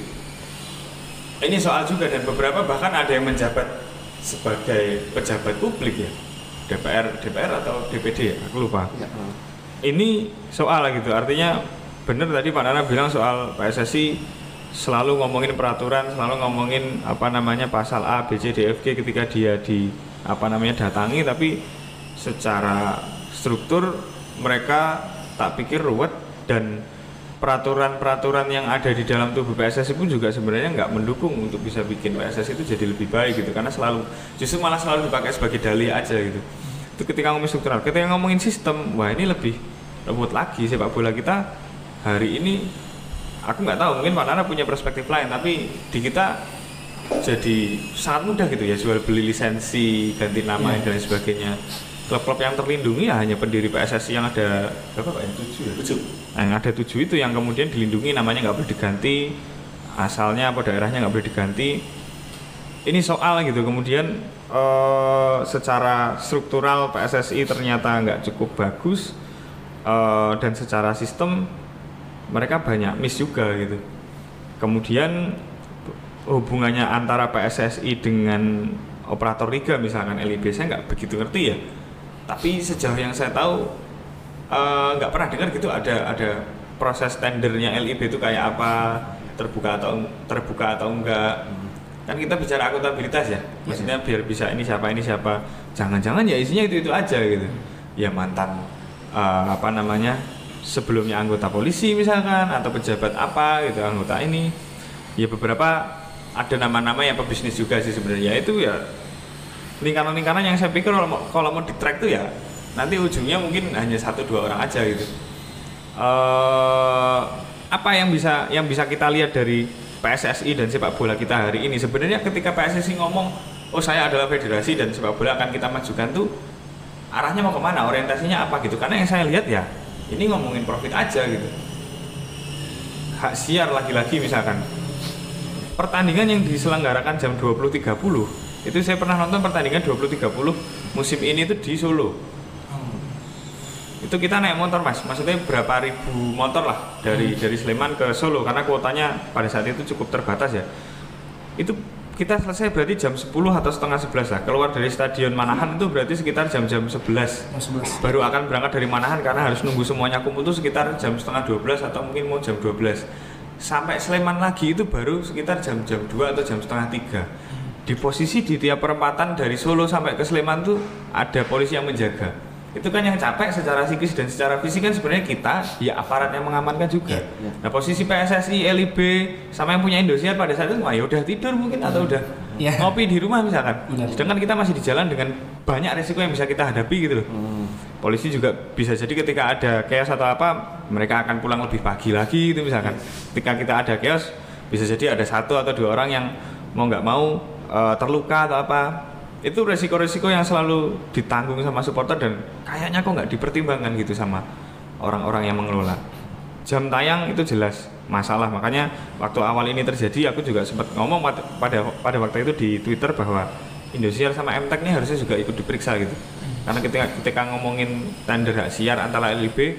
ini soal juga dan beberapa bahkan ada yang menjabat sebagai pejabat publik ya? DPR DPR atau DPD ya? Aku lupa. Ya, ini soal gitu. Artinya benar tadi Pak Nana bilang soal PSSI selalu ngomongin peraturan selalu ngomongin apa namanya pasal A B C D F G ketika dia di apa namanya datangi. Tapi secara struktur mereka tak pikir ruwet dan peraturan-peraturan yang ada di dalam tubuh PSSI pun juga sebenarnya nggak mendukung untuk bisa bikin PSSI itu jadi lebih baik gitu. Karena selalu justru malah selalu dipakai sebagai dalih aja gitu. Itu ketika ngomongin struktural ketika ngomongin sistem wah ini lebih ruwet lagi sepak bola kita. Hari ini aku nggak tahu mungkin Pak Nana punya perspektif lain tapi di kita jadi sangat mudah gitu ya jual beli lisensi ganti nama Iya. dan lain sebagainya klub-klub yang terlindungi ya hanya pendiri PSSI yang ada berapa pak ya? Tujuh ya? Tujuh. Yang ada tujuh itu yang kemudian dilindungi namanya nggak boleh diganti asalnya apa daerahnya nggak boleh diganti. Ini soal gitu kemudian eh, secara struktural PSSI ternyata nggak cukup bagus eh, dan secara sistem mereka banyak miss juga gitu. Kemudian hubungannya antara PSSI dengan operator liga misalkan LIB saya nggak begitu ngerti ya tapi sejauh yang saya tahu eh, nggak pernah dengar gitu ada ada proses tendernya LIB itu kayak apa terbuka atau terbuka atau enggak. Kan kita bicara akuntabilitas ya. Maksudnya biar bisa ini siapa ini siapa. Jangan-jangan ya isinya itu itu aja gitu. Ya mantan eh, apa namanya sebelumnya anggota polisi misalkan atau pejabat apa gitu anggota ini. Ya beberapa ada nama-nama yang pebisnis juga sih sebenarnya. Itu ya lingkaran-lingkaran yang saya pikir kalau mau, kalau mau di track tuh ya nanti ujungnya mungkin hanya satu dua orang aja gitu. Eh apa yang bisa yang bisa kita lihat dari PSSI dan sepak bola kita hari ini? Sebenarnya ketika PSSI ngomong oh saya adalah federasi dan sepak bola akan kita majukan tuh arahnya mau ke mana? Orientasinya apa gitu? Karena yang saya lihat ya ini ngomongin profit aja gitu. Hak siar lagi-lagi misalkan. Pertandingan yang diselenggarakan jam 20.30 itu saya pernah nonton pertandingan 20.30 musim ini itu di Solo. Itu kita naik motor mas. Maksudnya berapa ribu motor lah dari dari Sleman ke Solo karena kuotanya pada saat itu cukup terbatas ya. Itu kita selesai berarti jam 10 atau setengah 11 lah. Keluar dari stadion Manahan itu berarti sekitar jam-jam 11 Jam 11. baru akan berangkat dari Manahan karena harus nunggu semuanya kumpul itu sekitar jam setengah 12 atau mungkin mau jam 12 sampai Sleman lagi itu baru sekitar jam-jam 2 atau jam setengah 3 di posisi di tiap perempatan dari Solo sampai ke Sleman tuh ada polisi yang menjaga itu kan yang capek secara psikis dan secara fisik kan sebenarnya kita ya aparat yang mengamankan juga Iya. nah posisi PSSI, LIB sama yang punya Indosiar pada saat itu wah ya udah tidur mungkin atau udah Iya. ngopi di rumah misalkan Benar. sedangkan kita masih di jalan dengan banyak resiko yang bisa kita hadapi gitu loh Hmm. polisi juga bisa jadi ketika ada chaos atau apa mereka akan pulang lebih pagi lagi itu misalkan ketika kita ada chaos bisa jadi ada satu atau dua orang yang mau nggak mau eh, terluka atau apa itu resiko-resiko yang selalu ditanggung sama supporter dan kayaknya kok nggak dipertimbangkan gitu sama orang-orang yang mengelola. Jam tayang itu jelas masalah makanya waktu awal ini terjadi aku juga sempat ngomong pada pada, waktu itu di Twitter bahwa Indosiar sama MTEK ini harusnya juga ikut diperiksa gitu. Karena ketika ketika ngomongin tender hak siar antara LIB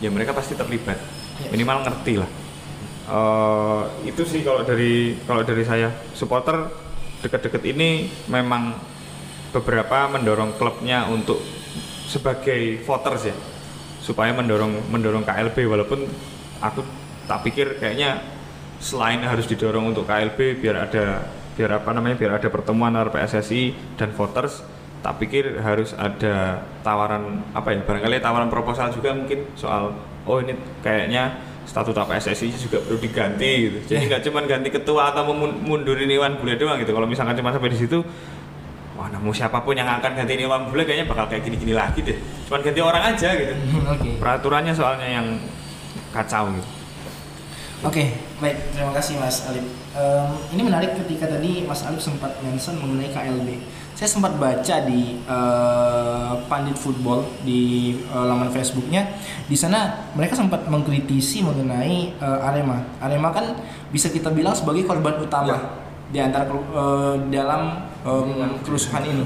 ya mereka pasti terlibat. Minimal ngerti lah. Eh, itu sih kalau dari kalau dari saya. Supporter deket-deket ini memang beberapa mendorong klubnya untuk sebagai voters ya. Supaya mendorong mendorong KLB walaupun aku tak pikir kayaknya selain harus didorong untuk KLB biar ada biar apa namanya biar ada pertemuan antara PSSI dan voters tak pikir harus ada tawaran apa ya barangkali tawaran proposal juga mungkin soal oh ini kayaknya statuta PSSI juga perlu diganti gitu jadi nggak cuma ganti ketua atau mundurin Iwan Bule doang gitu kalau misalkan cuma sampai di situ wah namu siapa pun yang akan ganti Iwan Bule kayaknya bakal kayak gini-gini lagi deh cuma ganti orang aja gitu Oke. peraturannya soalnya yang kacau gitu Oke, baik. Terima kasih Mas Alif. Em, ini menarik ketika tadi Mas Alif sempat mention mengenai KLB. Saya sempat baca di eh, Pandit Football di eh, laman Facebooknya. Di sana mereka sempat mengkritisi mengenai eh, Arema. Arema kan bisa kita bilang sebagai korban utama di antara eh, dalam em, kerusuhan ini.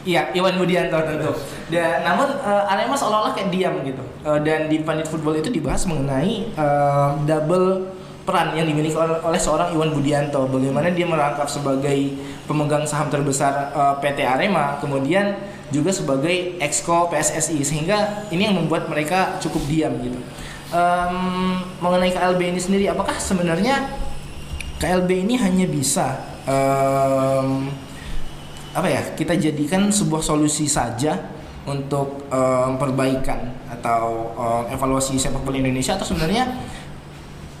Iya, Iwan Budianto tentu. Dan namun eh, Arema seolah-olah kayak diam gitu. Eh, dan di Pandit Football itu dibahas mengenai eh, double peran yang dimiliki oleh, seorang Iwan Budianto. Bagaimana dia merangkap sebagai pemegang saham terbesar eh, PT Arema, kemudian juga sebagai exco PSSI sehingga ini yang membuat mereka cukup diam gitu. Em, mengenai KLB ini sendiri, apakah sebenarnya KLB ini hanya bisa em, apa ya kita jadikan sebuah solusi saja untuk em, perbaikan atau em, evaluasi sepak bola Indonesia atau sebenarnya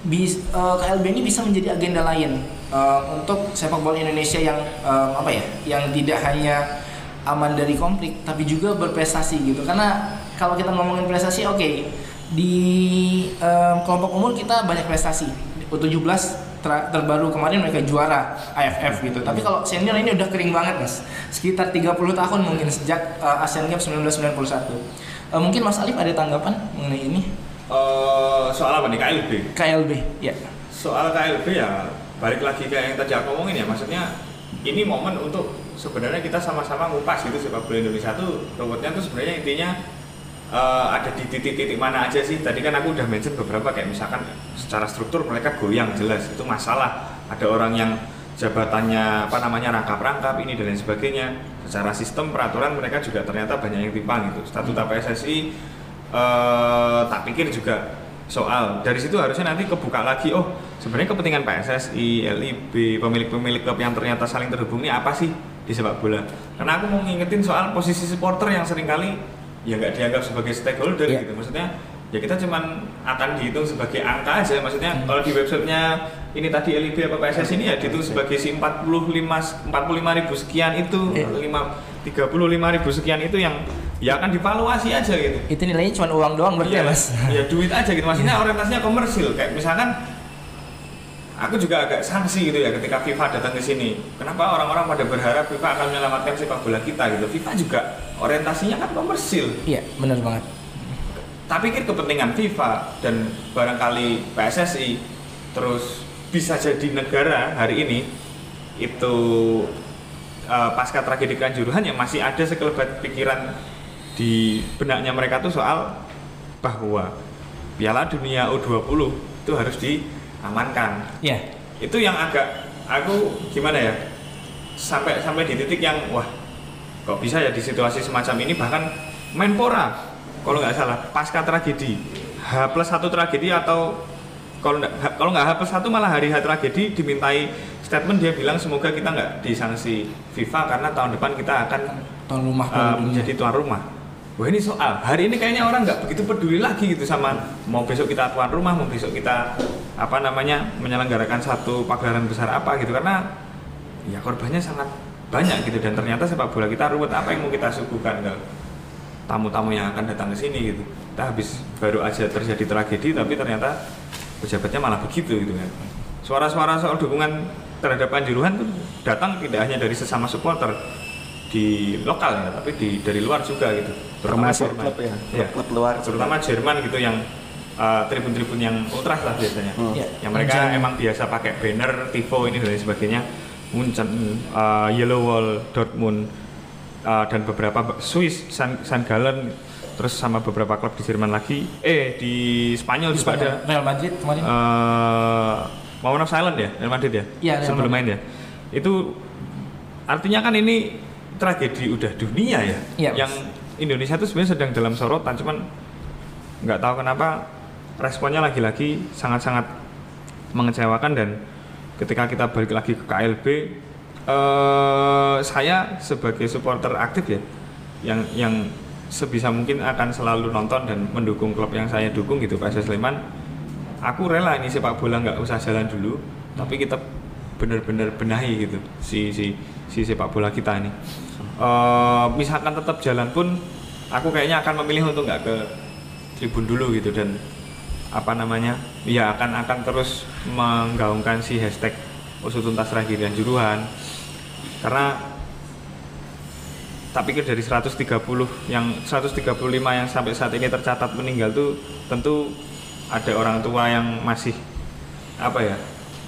bis, eh, KLB ini bisa menjadi agenda lain em, untuk sepak bola Indonesia yang em, apa ya yang tidak hanya aman dari konflik tapi juga berprestasi gitu. Karena kalau kita ngomongin prestasi oke di em, kelompok umur kita banyak prestasi. U17 ter- terbaru kemarin mereka juara AFF gitu. Tapi kalau senior ini udah kering banget mas. Sekitar 30 tahun mungkin sejak eh, Asian Games 1991 Eh, mungkin Mas Alif ada tanggapan mengenai ini Eh, soal apa nih? KLB KLB ya. Soal KLB ya balik lagi ke yang tadi aku ngomongin ya. Maksudnya ini momen untuk sebenarnya kita sama-sama ngupas gitu sepak bola Indonesia tuh. Ruwetnya tuh sebenarnya intinya eh, ada di titik-titik mana aja sih. Tadi kan aku udah mention beberapa kayak misalkan secara struktur mereka goyang jelas. Itu masalah. Ada orang yang jabatannya apa namanya rangkap-rangkap ini dan lain sebagainya. Secara sistem peraturan mereka juga ternyata banyak yang timpang gitu. Statuta PSSI eh, tak pikir juga soal dari situ harusnya nanti kebuka lagi oh sebenarnya kepentingan PSSI, LIB, pemilik-pemilik klub yang ternyata saling terhubung ini apa sih di sepak bola karena aku mau ngingetin soal posisi supporter yang sering kali ya nggak dianggap sebagai stakeholder Iya. gitu maksudnya ya kita cuman akan dihitung sebagai angka aja maksudnya kalau di websitenya ini tadi LIB apa PSS ini ya dihitung sebagai si 45 45 ribu sekian itu Iya. 5 35 ribu sekian itu yang ya akan divaluasi aja gitu. Itu nilainya cuma uang doang berarti Iya, ya mas? ya duit aja gitu. Maksudnya orientasinya komersil. Kayak misalkan aku juga agak sanksi gitu ya ketika FIFA datang ke sini. Kenapa orang-orang pada berharap FIFA akan menyelamatkan sepak bola kita gitu? FIFA juga orientasinya kan komersil. Iya benar banget. tapi pikir kepentingan FIFA dan barangkali PSSI terus bisa jadi negara hari ini itu eh, pasca tragedi Kanjuruhan yang masih ada sekelebat pikiran di benaknya mereka tuh soal bahwa Piala Dunia U20 itu harus diamankan. Iya. Itu yang agak aku gimana ya? Sampai sampai di titik yang wah kok bisa ya di situasi semacam ini bahkan Menpora kalau nggak salah pasca tragedi H plus satu tragedi atau kalau nggak kalau nggak H plus satu malah hari H tragedi dimintai statement dia bilang semoga kita nggak disanksi FIFA karena tahun depan kita akan Tuan rumah uh, menjadi tuan rumah. Wah ini soal hari ini kayaknya orang nggak begitu peduli lagi gitu sama mau besok kita tuan rumah, mau besok kita apa namanya menyelenggarakan satu pagelaran besar apa gitu karena ya korbannya sangat banyak gitu dan ternyata sepak bola kita ruwet apa yang mau kita suguhkan ke tamu-tamu yang akan datang ke sini gitu. Kita habis baru aja terjadi tragedi tapi ternyata pejabatnya malah begitu gitu kan. Suara-suara soal dukungan terhadap Kanjuruhan tuh datang tidak hanya dari sesama supporter di lokal ya, tapi di dari luar juga gitu. Termasuk Jerman. klub ya, Iya. klub luar juga. Terutama Jerman gitu yang uh, tribun-tribun yang ultras lah biasanya. Hmm. Iya. Yang mereka Munchen. emang biasa pakai banner, tifo ini dan sebagainya. Munchen, uh, Yellow Wall, Dortmund, uh, dan beberapa Swiss, San, San Gallen, terus sama beberapa klub di Jerman lagi. Eh di Spanyol juga ada Real Madrid kemarin. eh Moment of Silence ya, Real Madrid ya? Real Sebelum Madrid. main ya. Itu artinya kan ini tragedi udah dunia ya. Mas. yang Indonesia tuh sebenarnya sedang dalam sorotan, cuman nggak tahu kenapa responnya lagi-lagi sangat-sangat mengecewakan dan ketika kita balik lagi ke KLB eh saya sebagai supporter aktif ya yang yang sebisa mungkin akan selalu nonton dan mendukung klub yang saya dukung gitu PSS Sleman aku rela ini sepak bola nggak usah jalan dulu tapi kita benar-benar benahi gitu si si si sepak bola kita ini. Eh, misalkan tetap jalan pun aku kayaknya akan memilih untuk nggak ke tribun dulu gitu dan apa namanya ya akan akan terus menggaungkan si hashtag usut tuntas tragedi juruhan. Karena tak pikir dari 130 yang 135 yang sampai saat ini tercatat meninggal tuh tentu ada orang tua yang masih apa ya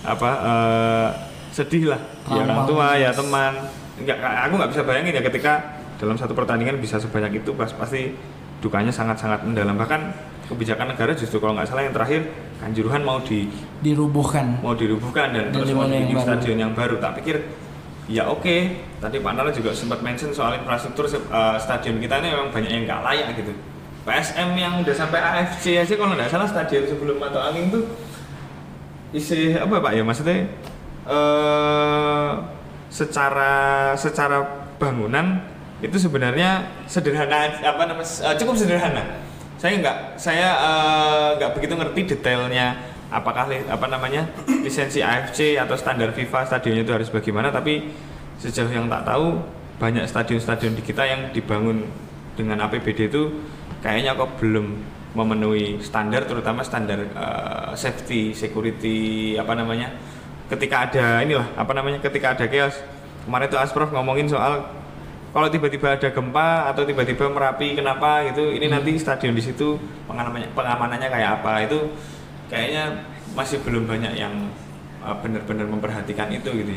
apa eh, sedih lah. Ya orang tua ya teman. Nggak aku nggak bisa bayangin ya ketika dalam satu pertandingan bisa sebanyak itu pas pasti dukanya sangat-sangat mendalam. Bahkan kebijakan negara justru kalau nggak salah yang terakhir kanjuruhan mau di Dirubuhkan. mau dirubuhkan dan, Dan terus mau dibikin baru. stadion yang baru. Tak pikir ya oke. Tadi Pak Nala juga sempat mention soal infrastruktur eh, stadion kita ini memang banyak yang nggak layak gitu PSM yang udah sampai AFC aja kalau nggak salah stadion sebelum Mato Angin tuh isi apa Pak? Ya maksudnya eh secara secara bangunan itu sebenarnya sederhana apa namanya eh, cukup sederhana. Saya nggak saya eh, nggak begitu ngerti detailnya apakah apa namanya lisensi AFC atau standar FIFA stadionnya itu harus bagaimana tapi sejauh yang tak tahu banyak stadion-stadion di kita yang dibangun dengan APBD itu kayaknya kok belum memenuhi standar terutama standar eh, safety security apa namanya ketika ada inilah apa namanya ketika ada chaos. Kemarin tuh Asprof ngomongin soal kalau tiba-tiba ada gempa atau tiba-tiba merapi kenapa gitu ini nanti stadion di situ pengamanannya pengamanannya kayak apa. Itu kayaknya masih belum banyak yang uh, benar-benar memperhatikan itu gitu.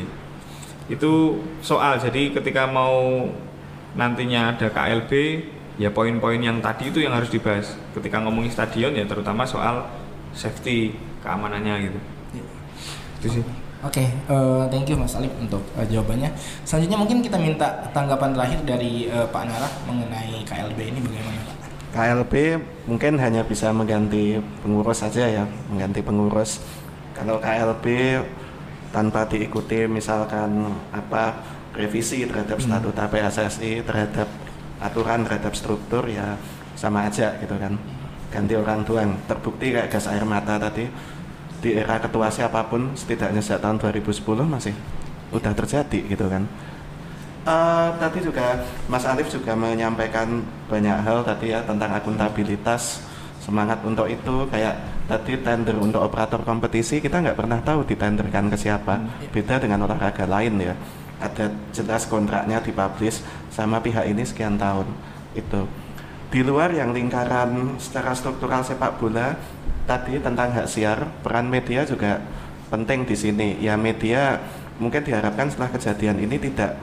Itu soal. Jadi ketika mau nantinya ada KLB ya poin-poin yang tadi itu yang harus dibahas ketika ngomongin stadion ya terutama soal safety keamanannya gitu itu sih Oke, eh, thank you Mas Alif untuk eh, jawabannya. Selanjutnya mungkin kita minta tanggapan terakhir dari eh, Pak Narah mengenai KLB ini bagaimana Pak? KLB mungkin hanya bisa mengganti pengurus saja ya, mengganti pengurus. Kalau KLB tanpa diikuti misalkan apa revisi terhadap statuta PSSI, terhadap aturan, terhadap struktur ya sama aja gitu kan. Ganti orang doang. Terbukti kayak gas air mata tadi di era ketua siapa pun setidaknya sejak tahun 2010 masih udah terjadi gitu kan. Eh, tadi juga Mas Alif juga menyampaikan banyak hal tadi ya tentang akuntabilitas semangat untuk itu kayak tadi tender untuk operator kompetisi kita nggak pernah tahu ditenderkan ke siapa beda dengan olahraga lain ya ada jelas kontraknya dipublish sama pihak ini sekian tahun. Itu. Di luar yang lingkaran secara struktural sepak bola tadi tentang hak siar peran media juga penting di sini. Ya media mungkin diharapkan setelah kejadian ini tidak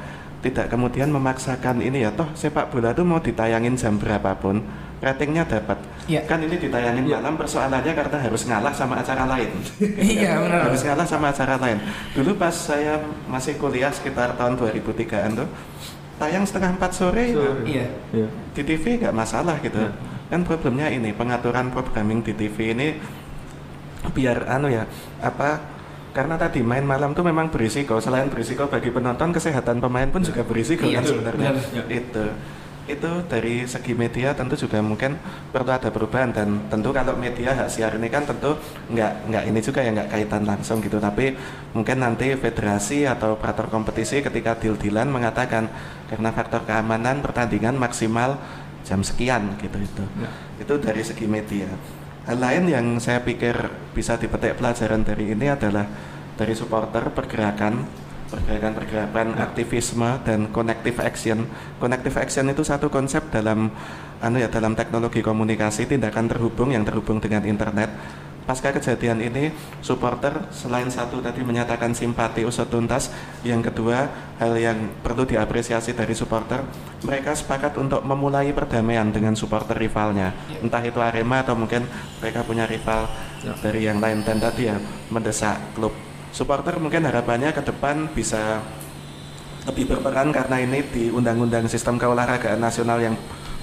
tidak kemudian memaksakan ini ya toh sepak bola itu mau ditayangin jam berapapun ratingnya dapat Iya. kan ini ditayangin malam persoalannya karena harus ngalah sama acara lain Iya, benar. harus ngalah sama acara lain dulu pas saya masih kuliah sekitar tahun 2003an tuh tayang setengah empat sore itu Iya. Iya. di TV nggak masalah gitu Ya. kan problemnya ini pengaturan programming di TV ini biar anu ya apa karena tadi main malam tuh memang berisiko selain berisiko bagi penonton kesehatan pemain pun juga berisiko Iya, kan sebenarnya benar. itu itu dari segi media tentu juga mungkin perlu ada perubahan dan tentu kalau media hak siar ini kan tentu nggak nggak ini juga ya nggak kaitan langsung gitu. Tapi mungkin nanti federasi atau operator kompetisi ketika deal-dealan mengatakan karena faktor keamanan pertandingan maksimal jam sekian gitu itu Ya. itu dari segi media. Hal lain yang saya pikir bisa dipetik pelajaran dari ini adalah dari supporter pergerakan pergerakan-pergerakan aktivisme dan connective action. Connective action itu satu konsep dalam anu ya dalam teknologi komunikasi tindakan terhubung yang terhubung dengan internet. Pasca kejadian ini supporter selain satu tadi menyatakan simpati usut tuntas yang kedua hal yang perlu diapresiasi dari supporter mereka sepakat untuk memulai perdamaian dengan supporter rivalnya. Entah itu Arema atau mungkin mereka punya rival Ya. dari yang lain dan tadi ya mendesak klub supporter mungkin harapannya ke depan bisa lebih berperan karena ini di Undang-Undang Sistem Keolahragaan Nasional yang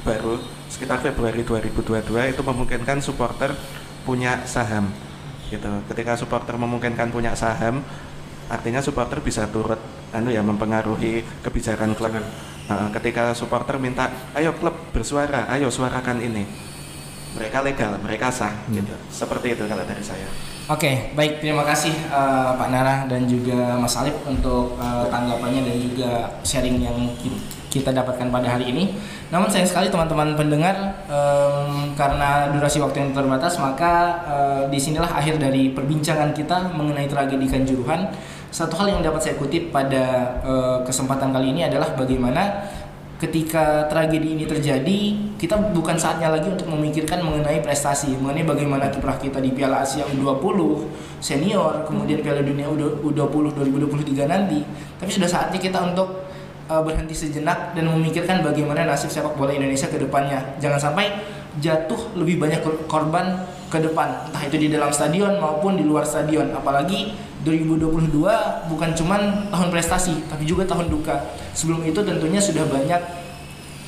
baru sekitar Februari 2022 itu memungkinkan supporter punya saham gitu. Ketika supporter memungkinkan punya saham, artinya supporter bisa turut anu ya mempengaruhi kebijakan klub. Nah, ketika supporter minta, ayo klub bersuara, ayo suarakan ini. Mereka legal, mereka sah gitu. Seperti itu kalau dari saya. Oke, baik. Terima kasih eh, Pak Nara dan juga Mas Alif untuk eh, tanggapannya dan juga sharing yang ki- kita dapatkan pada hari ini. Namun sayang sekali teman-teman pendengar em, karena durasi waktu yang terbatas, maka eh, di sinilah akhir dari perbincangan kita mengenai tragedi Kanjuruhan. Satu hal yang dapat saya kutip pada eh, kesempatan kali ini adalah bagaimana ketika tragedi ini terjadi, kita bukan saatnya lagi untuk memikirkan mengenai prestasi, mengenai bagaimana kiprah kita di Piala Asia U20 senior, kemudian Piala Dunia U20 2023 nanti. Tapi sudah saatnya kita untuk uh, berhenti sejenak dan memikirkan bagaimana nasib sepak bola Indonesia ke depannya. Jangan sampai jatuh lebih banyak kor- korban ke depan, entah itu di dalam stadion maupun di luar stadion. Apalagi 2022 bukan cuman tahun prestasi, tapi juga tahun duka. Sebelum itu tentunya sudah banyak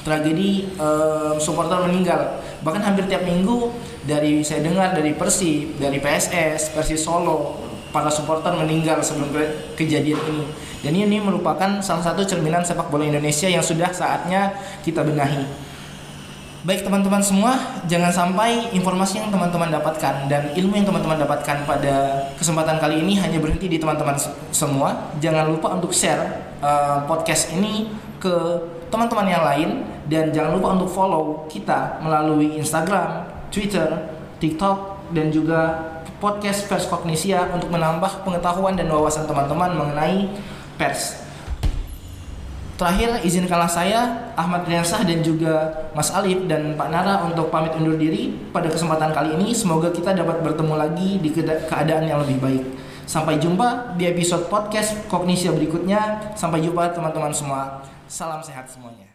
tragedi em, supporter meninggal. Bahkan hampir tiap minggu dari saya dengar dari Persib, dari PSS, Persis Solo, para supporter meninggal sebelum ke- kejadian ini. Dan ini merupakan salah satu cerminan sepak bola Indonesia yang sudah saatnya kita benahi. Baik teman-teman semua, jangan sampai informasi yang teman-teman dapatkan dan ilmu yang teman-teman dapatkan pada kesempatan kali ini hanya berhenti di teman-teman se- semua. Jangan lupa untuk share uh, podcast ini ke teman-teman yang lain dan jangan lupa untuk follow kita melalui Instagram, Twitter, TikTok dan juga podcast Pers Kognisia untuk menambah pengetahuan dan wawasan teman-teman mengenai pers. Terakhir izinkanlah saya Ahmad Riansah dan juga Mas Alif dan Pak Nara untuk pamit undur diri pada kesempatan kali ini. Semoga kita dapat bertemu lagi di keadaan yang lebih baik. Sampai jumpa di episode podcast Kognisia berikutnya. Sampai jumpa teman-teman semua. Salam sehat semuanya.